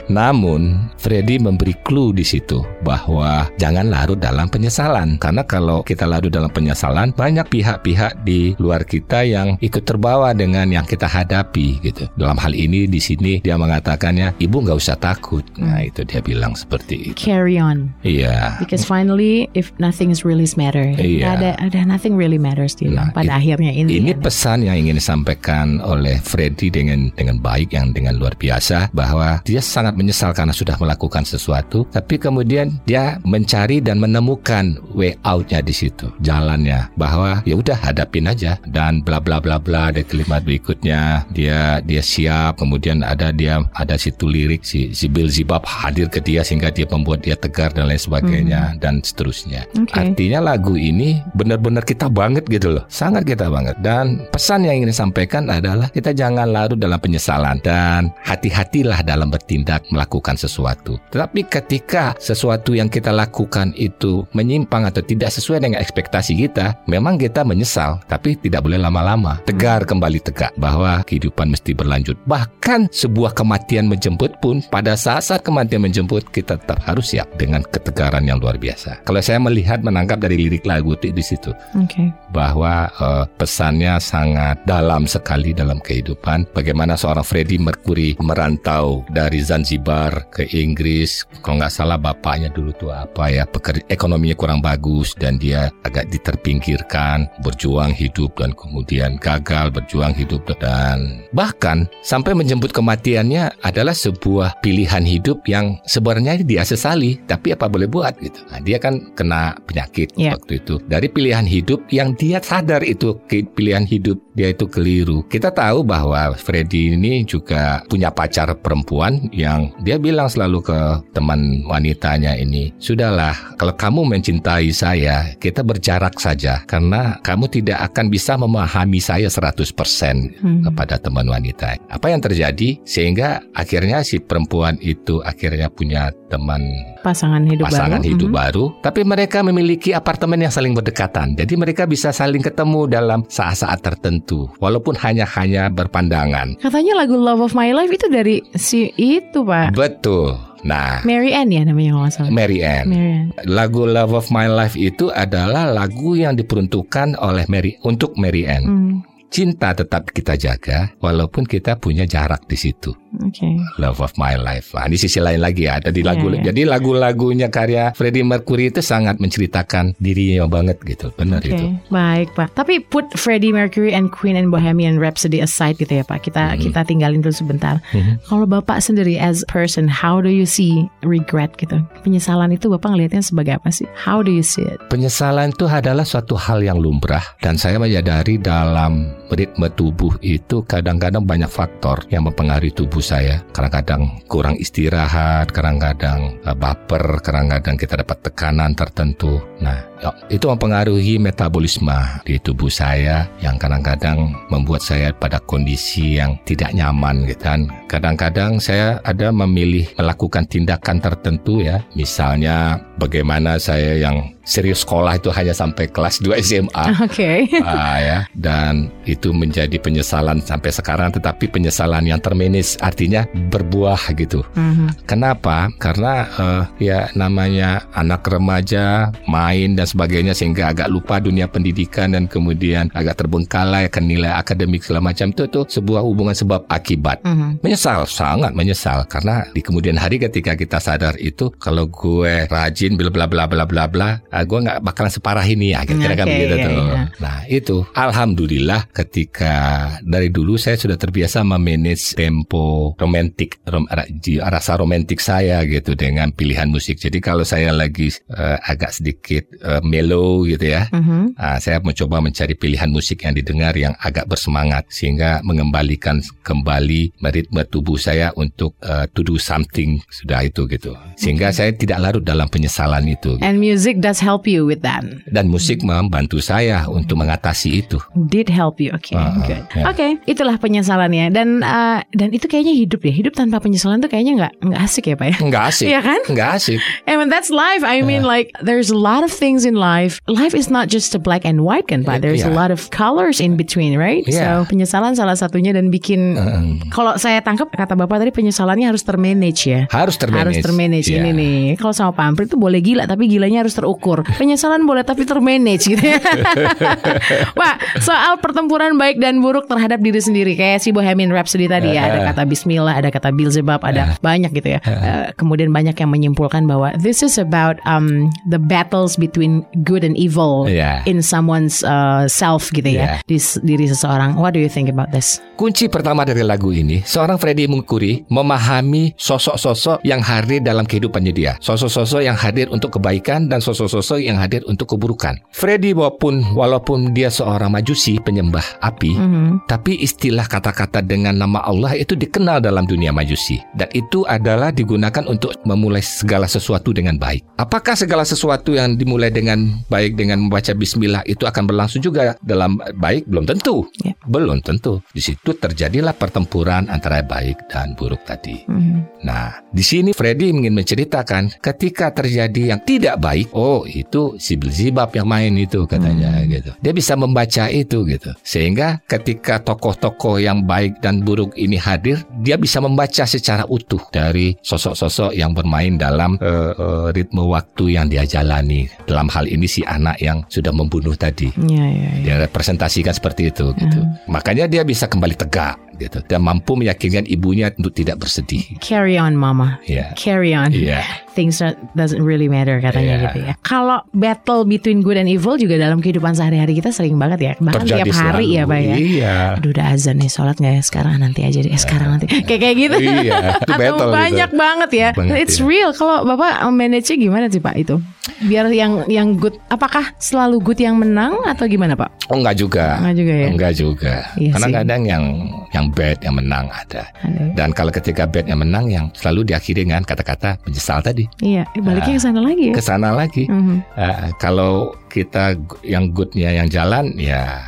Namun, Freddy memberi clue di situ bahwa jangan larut dalam penyesalan, karena kalau kita larut dalam penyesalan, banyak pihak-pihak di luar kita yang ikut terbawa dengan yang kita hadapi gitu. Dalam hal ini di sini dia mengatakannya, ibu nggak usah takut. Nah itu dia bilang seperti itu. Carry on. Iya. Because finally, if nothing is really matter, Iya. ada ada nothing really matters dia bilang. Nah, Pada it- akhirnya ini. Ini pesan yang ingin disampaikan oleh Freddy dengan dengan baik yang dengan luar biasa bahwa dia sangat menyesal karena sudah melakukan sesuatu, tapi kemudian dia mencari dan menemukan way outnya di situ, jalannya bahwa ya udah hadapin aja dan bla bla bla bla dari kalimat berikutnya dia dia siap kemudian ada dia ada situ lirik si si Beelzebub hadir ke dia sehingga dia membuat dia tegar dan lain sebagainya dan seterusnya. Oke. Artinya lagu ini benar-benar kita banget gitu loh, sangat kita banget. Dan pesan yang ingin disampaikan adalah kita jangan larut dalam penyesalan dan hati-hatilah dalam bertindak melakukan sesuatu. Tetapi ketika sesuatu yang kita lakukan itu menyimpang atau tidak sesuai dengan ekspektasi kita, memang kita menyesal, tapi tidak boleh lama-lama. Tegar kembali tegak bahwa kehidupan mesti berlanjut. Bahkan sebuah kematian menjemput pun pada saat-saat kematian menjemput kita tetap harus siap dengan ketegaran yang luar biasa. Kalau saya melihat menangkap dari lirik lagu itu di situ Oke. bahwa eh, pesannya sangat dalam sekali dalam kehidupan. Bagaimana seorang Freddie Mercury merantau dari Zanzibar ke Inggris, kalau nggak salah bapaknya dulu tuh apa ya, pekerja ekonominya kurang bagus dan dia agak diterpinggirkan, berjuang hidup dan kemudian gagal berjuang hidup dan bahkan sampai menjemput kematiannya adalah sebuah pilihan hidup yang sebenarnya dia sesali, tapi apa boleh buat gitu. Nah, dia kan kena penyakit Iya. waktu itu dari pilihan hidup yang dia sadar itu pilihan hidup dia itu keliru. Kita tahu bahwa Freddy ini juga punya pacar perempuan yang dia bilang selalu ke teman wanitanya ini, "Sudahlah, kalau kamu mencintai saya, kita berjarak saja karena kamu tidak akan bisa memahami saya 100% Hmm. kepada teman wanita." Apa yang terjadi sehingga akhirnya si perempuan itu akhirnya punya teman Pasangan hidup pasangan baru. hidup Mhm. baru, tapi mereka memiliki apartemen yang saling berdekatan. Jadi mereka bisa saling ketemu dalam saat-saat tertentu, walaupun hanya hanya berpandangan. Katanya lagu Love of My Life itu dari si itu pak Betul. Nah, Mary Ann ya namanya kalau nggak salah. Mary Ann. Mary Ann. Lagu Love of My Life itu adalah lagu yang diperuntukkan oleh Mary untuk Mary Ann. Hmm, Cinta tetap kita jaga walaupun kita punya jarak di situ. Oke. Love of My Life. Nah, ini sisi lain lagi ya. Ada di lagu. Iya, iya. Jadi lagu-lagunya karya Freddie Mercury itu sangat menceritakan dirinya banget gitu. Benar Oke, itu. baik Pak. Tapi put Freddie Mercury and Queen and Bohemian Rhapsody aside gitu ya Pak. Kita Mhm. kita tinggalin dulu sebentar. Mhm. Kalau Bapak sendiri as person, how do you see regret gitu? Penyesalan itu Bapak ngelihatnya sebagai apa sih? How do you see it? Penyesalan itu adalah suatu hal yang lumrah dan saya menyadari dalam ritme tubuh itu kadang-kadang banyak faktor yang mempengaruhi tubuh saya. Kadang-kadang kurang istirahat, kadang-kadang eh, baper, kadang-kadang kita dapat tekanan tertentu. Nah, ya, itu mempengaruhi metabolisme di tubuh saya yang kadang-kadang membuat saya pada kondisi yang tidak nyaman gitu. Dan kadang-kadang saya ada memilih melakukan tindakan tertentu ya. Misalnya bagaimana saya yang serius sekolah itu hanya sampai kelas 2 SMA. Oke. Ah, ya dan itu menjadi penyesalan sampai sekarang tetapi penyesalan yang termanage artinya berbuah gitu. Mhm. Kenapa? Karena eh, ya namanya anak remaja main dan sebagainya sehingga agak lupa dunia pendidikan dan kemudian agak terbengkalai akan nilai akademik segala macam itu tuh sebuah hubungan sebab akibat. Mhm. Menyesal, sangat menyesal karena di kemudian hari ketika kita sadar itu kalau gue rajin bla bla bla bla bla bla, ah, gue nggak bakalan separah ini ya, kira-kira kan Oke, begitu iya, tuh. iya. Nah itu, alhamdulillah ketika dari dulu saya sudah terbiasa memanage tempo romantik, rom, rasa romantik saya gitu dengan pilihan musik. Jadi kalau saya lagi eh, agak sedikit eh, mellow gitu ya, Mhm. Ah, saya mencoba mencari pilihan musik yang didengar yang agak bersemangat sehingga mengembalikan kembali ritme tubuh saya untuk uh, to do something sudah itu gitu. Sehingga saya tidak larut dalam penyesalan itu. And music does help you with that. Dan musik membantu saya untuk mengatasi itu. Did help you. Oke, Ah, ah, good. ya. Oke, itulah penyesalannya. Dan uh, dan itu kayaknya hidup ya. Hidup tanpa penyesalan tuh kayaknya nggak nggak asik ya, Pak ya. Enggak asik. Iya kan? Enggak asik. And when that's life, I mean, like, there's a lot of things in life. Life is not just a black and white, kan, Pak? There's a Yeah. lot of colors in between, right? Yeah. So, penyesalan salah satunya dan bikin, kalau saya tangkap kata Bapak tadi, penyesalannya harus termanage ya. Harus termanage. Harus termanage Iya. ini nih. Kalau sama Pampri itu boleh gila, tapi gilanya harus terukur. Penyesalan boleh, tapi termanage gitu ya. Pak, soal pertempuran baik dan buruk terhadap diri sendiri, kayak si Bohemian Rhapsody tadi ya, ada kata Bismillah, ada kata Beelzebub, ada banyak gitu ya. Eh, kemudian banyak yang menyimpulkan bahwa this is about um, the battles between good and evil Iya. in someone's uh, self gitu ya, Iya. di diri seseorang. What do you think about this? Kunci pertama dari lagu ini, seorang Freddie Mercury memahami sosok-sosok yang hadir dalam kehidupannya dia. Sosok-sosok yang hadir untuk kebaikan dan sosok-sosok sosok-sosok yang hadir untuk keburukan. Freddy walaupun walaupun dia seorang majusi penyembah api, Mhm. tapi istilah kata-kata dengan nama Allah itu dikenal dalam dunia majusi dan itu adalah digunakan untuk memulai segala sesuatu dengan baik. Apakah segala sesuatu yang dimulai dengan baik dengan membaca bismillah itu akan berlangsung juga dalam baik? Belum tentu. Ya. Belum tentu. Di situ terjadilah pertempuran antara baik dan buruk tadi. Mhm. Nah, di sini Freddy ingin menceritakan ketika terjadi yang tidak baik, oh itu si Belzebub yang main itu katanya gitu. Dia bisa membaca itu gitu. Sehingga ketika tokoh-tokoh yang baik dan buruk ini hadir, dia bisa membaca secara utuh dari sosok-sosok yang bermain dalam eh, eh, ritme waktu yang dia jalani. Dalam hal ini si anak yang sudah membunuh tadi. Iya, iya, iya. Dia representasikan seperti itu gitu. Makanya dia bisa kembali tegak gitu dan mampu meyakinkan ibunya untuk tidak bersedih. Carry on, mama. Ya. Carry on. Iya. Things that doesn't really matter katanya Iya. gitu ya. Kalau battle between good and evil juga dalam kehidupan sehari-hari kita sering banget ya. Bahkan Terjadi tiap hari selalu. ya, Pak ya. Iya. Aduh udah azan nih sholat nggak ya sekarang nanti aja deh eh, sekarang nanti kayak kayak gitu Iya, itu atau battle gitu. banyak banget ya Banget, it's iya. real kalau bapak manage gimana sih pak itu biar yang yang good apakah selalu good yang menang atau gimana pak Oh enggak juga. Enggak juga ya? Enggak juga. Iya Karena sih. kadang yang yang bad yang menang ada. Ada. Dan kalau ketika bad yang menang yang selalu diakhiri dengan kata-kata menyesal tadi. iya eh, baliknya ke sana lagi ya Ke sana lagi. Mhm. Eh, kalau kita yang goodnya yang jalan ya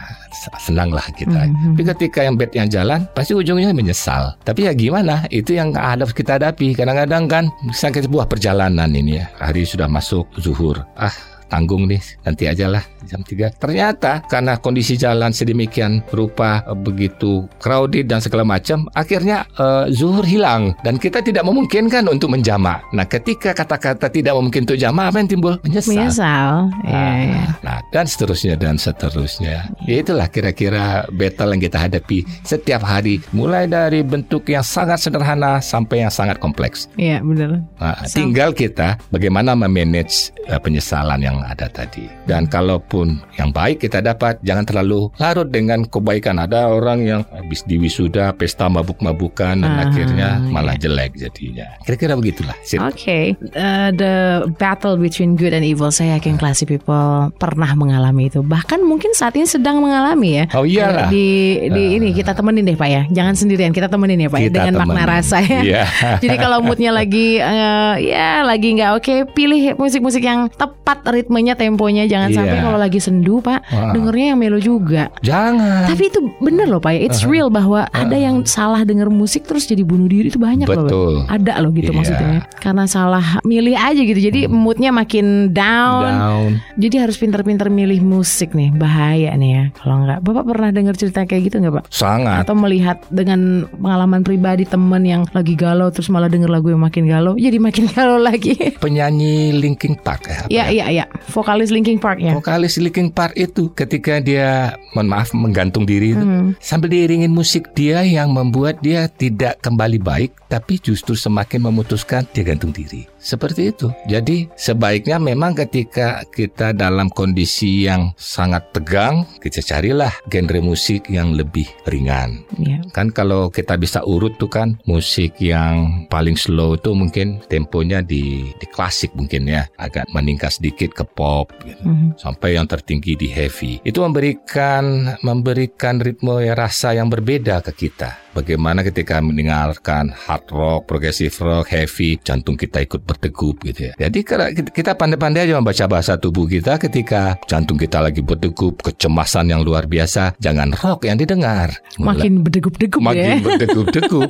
senang lah kita. Mhm. Tapi ketika yang bad yang jalan pasti ujungnya menyesal. Tapi ya gimana? Itu yang harus kita hadapi. Kadang-kadang kan misalnya sebuah perjalanan ini ya. Hari sudah masuk zuhur. Ah tanggung nih. Nanti aja lah jam 3 ternyata karena kondisi jalan sedemikian rupa eh, begitu crowded dan segala macam akhirnya eh, zuhur hilang. Dan kita tidak memungkinkan untuk menjamak. Nah ketika kata-kata tidak memungkinkan untuk jamak apa yang timbul? Menyesal. Menyesal. Iya Nah, iya. Nah, dan seterusnya dan seterusnya. Ya itulah kira-kira battle yang kita hadapi setiap hari, mulai dari bentuk yang sangat sederhana sampai yang sangat kompleks. iya benar. Nah, tinggal kita bagaimana memanage eh, penyesalan yang ada tadi. Dan kalaupun yang baik kita dapat, jangan terlalu larut dengan kebaikan. Ada orang yang habis di wisuda pesta mabuk-mabukan dan Ah, akhirnya malah iya. jelek jadinya. Kira-kira begitulah. Oke, uh, the battle between good and evil. Saya yakin classy people pernah mengalami itu. Bahkan mungkin saat ini sedang mengalami ya. Oh iyalah. Di di ini kita temenin deh pak ya. Jangan sendirian, kita temenin ya pak ya, Kita dengan makna temenin. rasa ya. Iya. Jadi kalau moodnya lagi eh, ya lagi nggak oke, pilih musik-musik yang tepat ritmenya, temponya. Jangan Iya. sampai kalau lagi sendu pak, Wah. dengernya yang melo juga. Jangan. Tapi itu bener loh pak ya, it's real bahwa ada yang salah denger musik terus jadi bunuh diri itu banyak loh. Pak. Betul. Ada loh gitu Iya. maksudnya. Karena salah milih aja gitu. Jadi moodnya makin down. Down. Jadi harus pinter-pinter milih musik nih. Bahaya nih ya. Kalau nggak, bapak pernah dengar cerita kayak gitu nggak pak? Sangat. Atau melihat dengan pengalaman pribadi temen yang lagi galau terus malah denger lagu yang makin galau, jadi makin galau lagi. penyanyi Linkin Park ya. ya, iya, iya. Vokalis Linkin Park ya. Vokalis Linkin Park itu ketika dia mohon maaf menggantung diri itu Hmm. sambil diiringin musik dia yang membuat dia tidak kembali baik tapi justru semakin memutuskan dia gantung diri. Seperti itu. Jadi sebaiknya memang ketika kita dalam kondisi yang sangat tegang, kita carilah genre musik yang lebih ringan. Iya. Kan kalau kita bisa urut tuh kan musik yang paling slow itu mungkin temponya di di klasik mungkin ya agak meningkat sedikit ke pop gitu. Mhm. sampai yang tertinggi di heavy. Itu memberikan memberikan ritme ya, rasa yang berbeda ke kita. Bagaimana ketika mendengarkan hard rock, progressive rock, heavy, jantung kita ikut berdegup gitu ya. Jadi kita pandai-pandai aja membaca bahasa tubuh kita ketika jantung kita lagi berdegup, kecemasan yang luar biasa, jangan rock yang didengar. Makin berdegup-degup ya. makin berdegup-degup.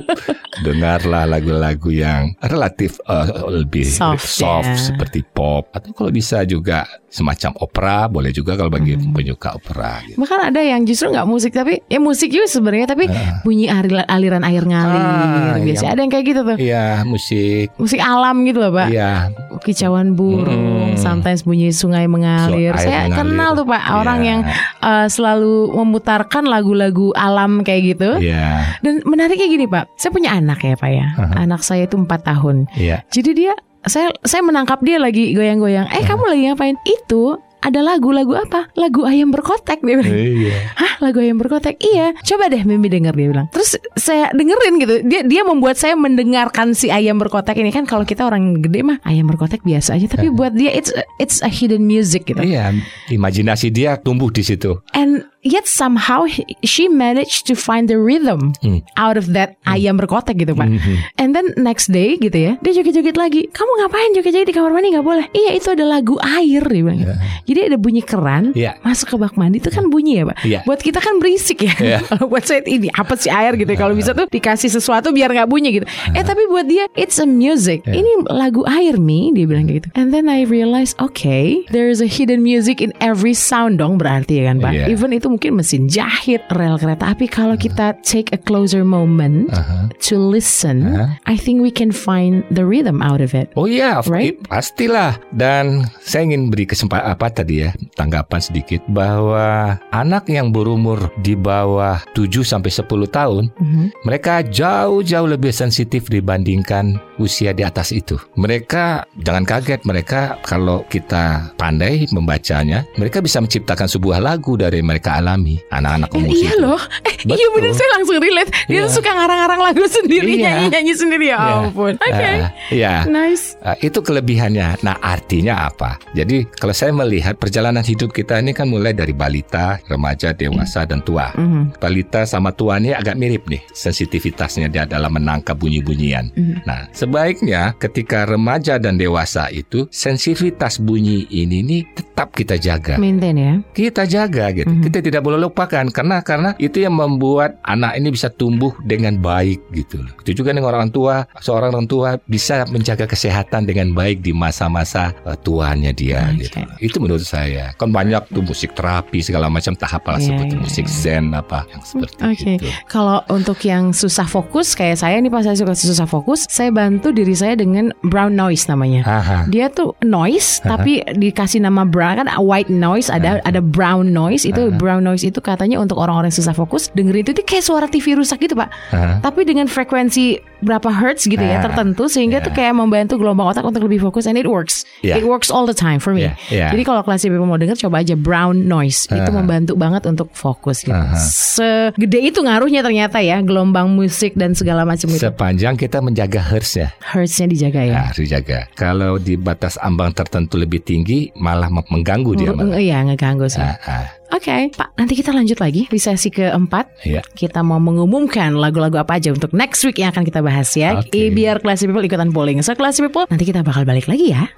Dengarlah lagu-lagu yang relatif eh, lebih Soft, soft ya. seperti pop atau kalau bisa juga semacam opera boleh juga kalau bagi Hmm. penyuka opera. Gitu. Bahkan ada yang justru nggak musik tapi ya musik juga sebenarnya tapi bunyi aliran, aliran air ngalir Ah, biasa yang- ada yang kayak gitu tuh Iya musik. musik alam gitu loh pak Iya. kicauan burung Hmm. sometimes bunyi sungai mengalir air saya mengalir. kenal tuh pak orang Iya. yang uh, selalu memutarkan lagu-lagu alam kayak gitu Iya. dan menariknya gini pak saya punya anak ya pak ya anak saya itu empat tahun Iya. jadi dia saya saya menangkap dia lagi goyang-goyang. Eh kamu lagi ngapain? Itu ada lagu lagu apa lagu ayam berkotek dia bilang Iya. Hah lagu ayam berkotek Iya Coba deh Mimi denger dia bilang Terus saya dengerin gitu Dia dia membuat saya mendengarkan si ayam berkotek ini Kan kalau kita orang gede mah Ayam berkotek biasa aja Tapi buat dia It's it's a hidden music gitu Iya, imajinasi dia tumbuh di situ. And yet somehow he- she managed to find the rhythm Hmm. out of that ayam berkotek gitu pak. And then next day gitu ya, dia joget-joget lagi. Kamu ngapain joget-joget di kamar mandi nggak boleh? Iya itu ada lagu air dia bilang. gitu. Jadi ada bunyi keran Iya. masuk ke bak mandi itu kan bunyi ya pak. Iya. Buat kita kan berisik ya. Iya. Kalau buat saya ini apa sih air gitu. ya. Kalau bisa tuh dikasih sesuatu biar nggak bunyi gitu. Eh tapi buat dia it's a music. Iya. Ini lagu air mi dia bilang kayak gitu. And then I realized okay there is a hidden music in every sound dong berarti ya kan pak. Iya. Even itu mungkin mesin jahit, rel kereta api. Kalau kita take a closer moment Aha. to listen, Aha. I think we can find the rhythm out of it. Oh iya, Right? i- pastilah. Dan saya ingin beri kesempatan apa tadi ya, tanggapan sedikit bahwa anak yang berumur di bawah 7 sampai 10 tahun, Mhm. mereka jauh-jauh lebih sensitif dibandingkan usia di atas itu. Mereka jangan kaget, mereka kalau kita pandai membacanya, mereka bisa menciptakan sebuah lagu dari mereka alami. Anak-anak Eh, umur iya situ. loh, eh, iya Betul. bener saya langsung relate. Dia Iya. tuh suka ngarang-ngarang lagu sendiri, Iya. nyanyi-nyanyi sendiri ya Iya. ampun. Oke, Ah, Iya. nice. Uh, itu kelebihannya. Nah, artinya apa? Jadi, kalau saya melihat perjalanan hidup kita ini kan mulai dari balita, remaja, dewasa, dan tua. Mhm. Balita sama tua ini agak mirip nih sensitivitasnya dia dalam menangkap bunyi-bunyian. Mhm. Nah, sebaiknya ketika remaja dan dewasa itu sensitivitas bunyi ini nih tetap kita jaga. Maintain ya. Kita jaga gitu. Mhm. Kita tidak boleh lupakan karena karena itu yang membuat anak ini bisa tumbuh dengan baik gitu loh. Itu juga dengan orang tua, seorang orang tua bisa menjaga kesehatan dengan baik di masa-masa uh, tuanya dia Oke. gitu. Itu menurut saya. Kan banyak tuh musik terapi segala macam tahap lah Iya, seperti iya, musik iya. zen apa yang seperti Oke, itu. kalau untuk yang susah fokus kayak saya nih pas saya suka susah fokus, saya bantu diri saya dengan brown noise namanya. Aha. Dia tuh noise tapi dikasih nama brown kan white noise ada ada brown noise itu brown noise itu katanya untuk orang-orang susah fokus dengerin itu tuh kayak suara TV rusak gitu pak. Aha. Tapi dengan frekuensi berapa hertz gitu ya Ah, tertentu sehingga ya. tuh kayak membantu gelombang otak untuk lebih fokus and it works. Ya. It works all the time for me. Ya, ya. Jadi kalau kelas people mau denger coba aja brown noise itu Ah. membantu banget untuk fokus gitu. Aha. Segede itu ngaruhnya ternyata ya gelombang musik dan segala macam itu. Sepanjang kita menjaga hertznya. Hertznya dijaga ya. Nah, harus dijaga. Kalau di batas ambang tertentu lebih tinggi, malah mengganggu dia. Iya ngeganggu sih. Ah, ah. Oke, Pak. Nanti kita lanjut lagi di sesi keempat. Iya. Kita mau mengumumkan lagu-lagu apa aja untuk next week yang akan kita bahas ya. Eh, Biar Classy People ikutan polling. So Classy People, nanti kita bakal balik lagi ya.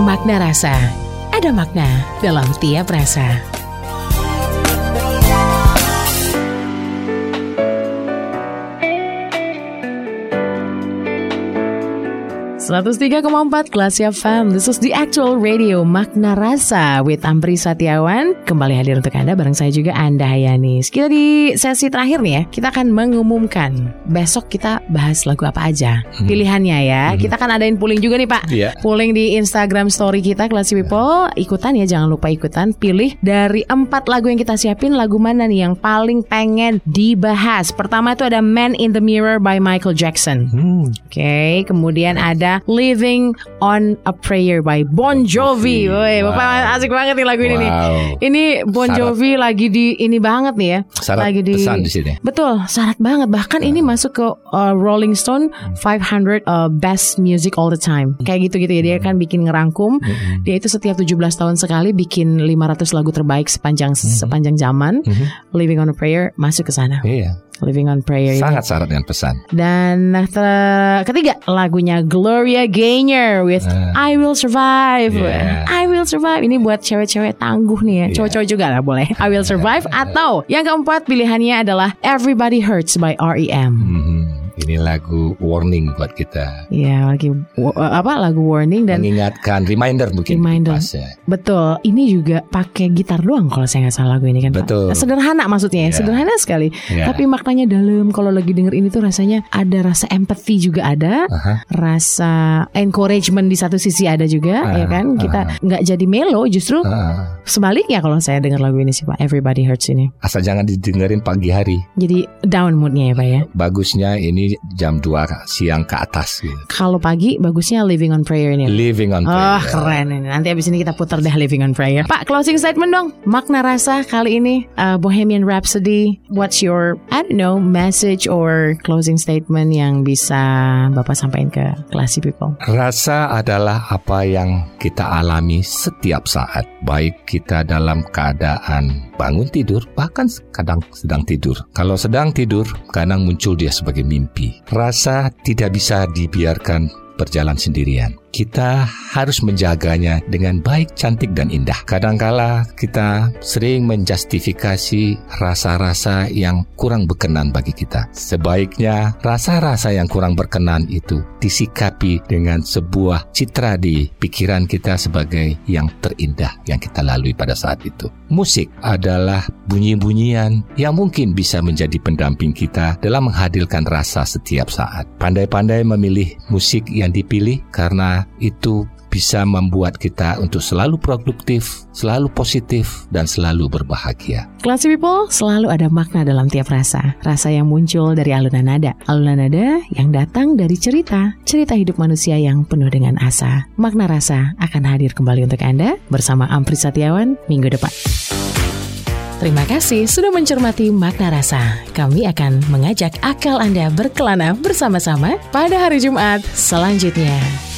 Makna rasa. Ada makna dalam tiap rasa. 103,4 Kelas FM This is the actual radio Makna Rasa With Ampri Satiawan Kembali hadir untuk Anda Bareng saya juga Anda Hayanis Kita di sesi terakhir nih ya Kita akan mengumumkan. Besok kita bahas lagu apa aja. Pilihannya ya. Kita akan adain polling juga nih Pak. Iya. Polling di Instagram story kita Classy People. Ikutan ya jangan lupa ikutan. Pilih dari empat lagu yang kita siapin Lagu mana nih yang paling pengen dibahas? Pertama itu ada Man in the Mirror by Michael Jackson. Hmm. Oke, kemudian ada Living on a Prayer by Bon Jovi. Woi, Wow. Bapak asik banget nih lagu ini nih. Wow. Ini Bon Syarat. Jovi lagi di ini banget nih ya. Syarat lagi di pesan di sini. Betul, syarat banget. Bahkan ini masuk ke uh, Rolling Stone 500 uh, Best Music All the Time. Kayak gitu-gitu ya. Dia kan bikin ngerangkum. Dia itu setiap 17 tahun sekali bikin 500 lagu terbaik sepanjang sepanjang zaman. Living on a Prayer masuk ke sana. Iya. Living on Prayer ini. Sangat syarat dengan pesan. Dan ter- ketiga lagunya Gloria Gaynor with I Will Survive. Yeah. I Will Survive. Ini buat cewek-cewek tangguh nih ya. Cowok-cowok juga lah boleh. I Will Survive atau yang keempat pilihannya adalah Everybody Hurts by R.E.M. Mhm. Ini lagu warning buat kita. Ya lagi apa lagu warning dan Mengingatkan reminder mungkin Reminder. pasnya. Betul, ini juga pakai gitar doang kalau saya nggak salah lagu ini kan. Pak. Betul. Sederhana maksudnya, ya, Iya. sederhana sekali. Iya. Tapi maknanya dalam. Kalau lagi denger ini tuh rasanya ada rasa empathy juga ada, Aha. rasa encouragement di satu sisi ada juga, Ah, ya kan? Kita nggak jadi melo, justru Ah, sebaliknya kalau saya dengar lagu ini sih Pak. Everybody Hurts ini. asal jangan didengerin pagi hari. Jadi down moodnya ya Pak ya. Bagusnya ini jam 2 siang ke atas. Gitu. Kalau pagi bagusnya Living on Prayer ini. Living on Oh prayer. keren ini Nanti abis ini kita putar deh Living on Prayer Pak closing statement dong Makna rasa kali ini uh, Bohemian Rhapsody What's your I don't know Message or closing statement Yang bisa Bapak sampaikan ke Classy People Rasa adalah apa yang kita alami setiap saat, baik kita dalam keadaan bangun tidur, bahkan kadang sedang tidur. Kalau sedang tidur, kadang muncul dia sebagai mimpi. Rasa tidak bisa dibiarkan berjalan sendirian. Kita harus menjaganya dengan baik, cantik, dan indah. Kadangkala kita sering menjustifikasi rasa-rasa yang kurang berkenan bagi kita. Sebaiknya rasa-rasa yang kurang berkenan itu disikapi dengan sebuah citra di pikiran kita sebagai yang terindah yang kita lalui pada saat itu. Musik adalah bunyi-bunyian yang mungkin bisa menjadi pendamping kita dalam menghadirkan rasa setiap saat. Pandai-pandai memilih musik yang dipilih karena itu bisa membuat kita untuk selalu produktif, selalu positif, dan selalu berbahagia. Classy People selalu ada makna dalam tiap rasa Rasa yang muncul dari alunan nada Alunan nada yang datang dari cerita Cerita hidup manusia yang penuh dengan asa Makna rasa akan hadir kembali untuk Anda Bersama Ampri Satiawan minggu depan Terima kasih sudah mencermati makna rasa. Kami akan mengajak akal Anda berkelana bersama-sama pada hari Jumat selanjutnya.